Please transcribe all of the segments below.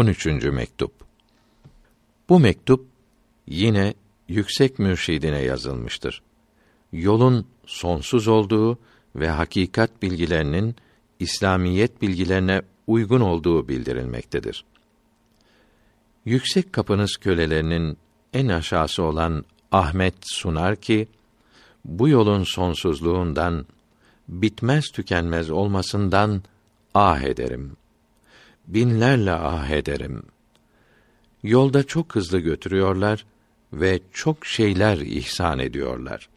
13. mektup. Bu mektup yine yüksek mürşidine yazılmıştır. Yolun sonsuz olduğu ve hakikat bilgilerinin İslamiyet bilgilerine uygun olduğu bildirilmektedir. Yüksek kapınız kölelerinin en aşağısı olan Ahmet sunar ki bu yolun sonsuzluğundan bitmez tükenmez olmasından ah ederim. Binlerle ah ederim. Yolda çok hızlı götürüyorlar ve çok şeyler ihsan ediyorlar.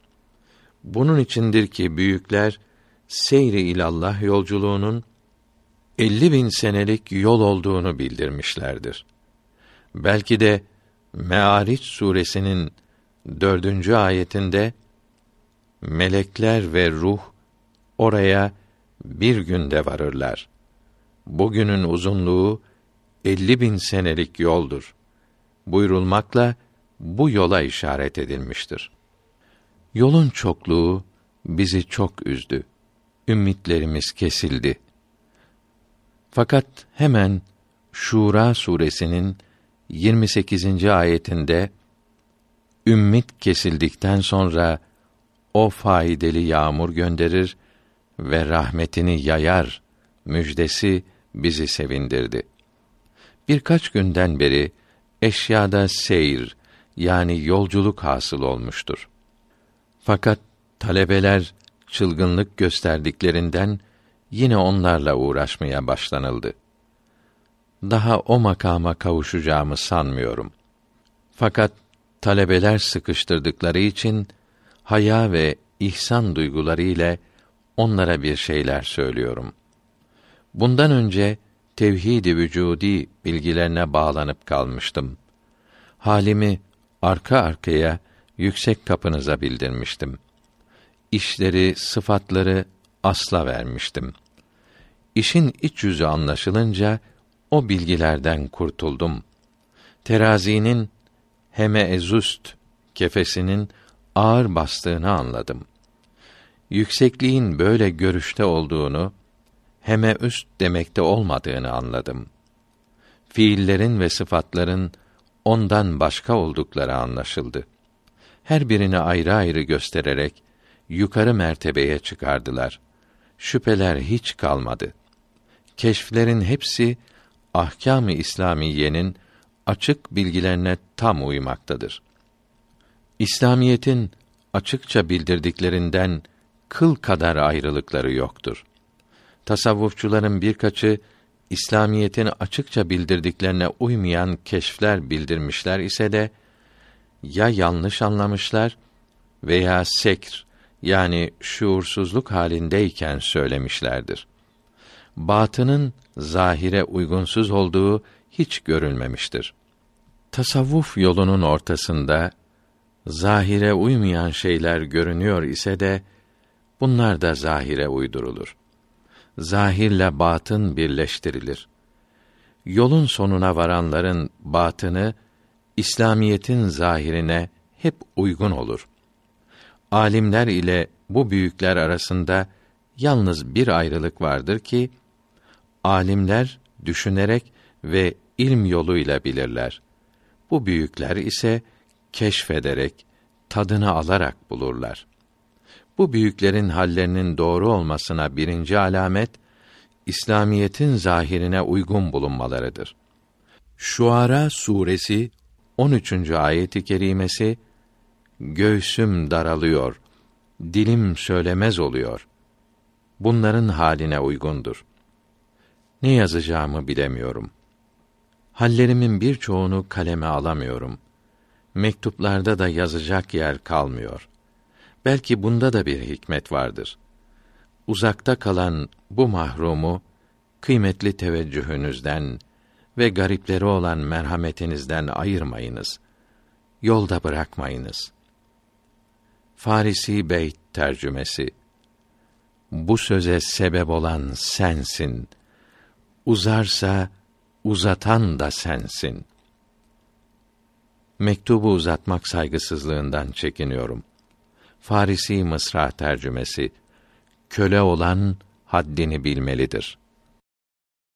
Bunun içindir ki büyükler seyri ilallah yolculuğunun elli bin senelik yol olduğunu bildirmişlerdir. Belki de Me'ariç suresinin dördüncü ayetinde melekler ve ruh oraya bir günde varırlar. Bugünün uzunluğu elli bin senelik yoldur. Buyurulmakla bu yola işaret edilmiştir. Yolun çokluğu bizi çok üzdü. Ümitlerimiz kesildi. Fakat hemen Şura suresinin 28. ayetinde ümmit kesildikten sonra o faydalı yağmur gönderir ve rahmetini yayar müjdesi bizi sevindirdi. Birkaç günden beri eşyada seyir yani yolculuk hasıl olmuştur. Fakat talebeler çılgınlık gösterdiklerinden yine onlarla uğraşmaya başlanıldı. Daha o makama kavuşacağımı sanmıyorum. Fakat talebeler sıkıştırdıkları için haya ve ihsan duyguları ile onlara bir şeyler söylüyorum. Bundan önce tevhid-i vücudi bilgilerine bağlanıp kalmıştım. Halimi arka arkaya yüksek kapınıza bildirmiştim. İşleri, sıfatları asla vermiştim. İşin iç yüzü anlaşılınca o bilgilerden kurtuldum. Terazinin heme ezust kefesinin ağır bastığını anladım. Yüksekliğin böyle görüşte olduğunu, heme üst demekte olmadığını anladım. Fiillerin ve sıfatların ondan başka oldukları anlaşıldı. Her birini ayrı ayrı göstererek yukarı mertebeye çıkardılar. Şüpheler hiç kalmadı. Keşflerin hepsi ahkâm-ı İslamiyenin açık bilgilerine tam uymaktadır. İslamiyetin açıkça bildirdiklerinden kıl kadar ayrılıkları yoktur. Tasavvufçuların birkaçı İslamiyetin açıkça bildirdiklerine uymayan keşfler bildirmişler ise de ya yanlış anlamışlar veya sekr yani şuursuzluk halindeyken söylemişlerdir. Batının zahire uygunsuz olduğu hiç görülmemiştir. Tasavvuf yolunun ortasında zahire uymayan şeyler görünüyor ise de bunlar da zahire uydurulur. Zahirle batın birleştirilir. Yolun sonuna varanların batını İslamiyetin zahirine hep uygun olur. Alimler ile bu büyükler arasında yalnız bir ayrılık vardır ki alimler düşünerek ve ilm yoluyla bilirler. Bu büyükler ise keşfederek, tadını alarak bulurlar. Bu büyüklerin hallerinin doğru olmasına birinci alamet İslamiyetin zahirine uygun bulunmalarıdır. Şuara suresi 13. ayeti kerimesi göğsüm daralıyor, dilim söylemez oluyor. Bunların haline uygundur. Ne yazacağımı bilemiyorum. Hallerimin birçoğunu kaleme alamıyorum. Mektuplarda da yazacak yer kalmıyor. Belki bunda da bir hikmet vardır. Uzakta kalan bu mahrumu kıymetli teveccühünüzden ve garipleri olan merhametinizden ayırmayınız. Yolda bırakmayınız. Farisi Beyt tercümesi Bu söze sebep olan sensin. Uzarsa uzatan da sensin. Mektubu uzatmak saygısızlığından çekiniyorum. Farisi Mısra tercümesi Köle olan haddini bilmelidir.''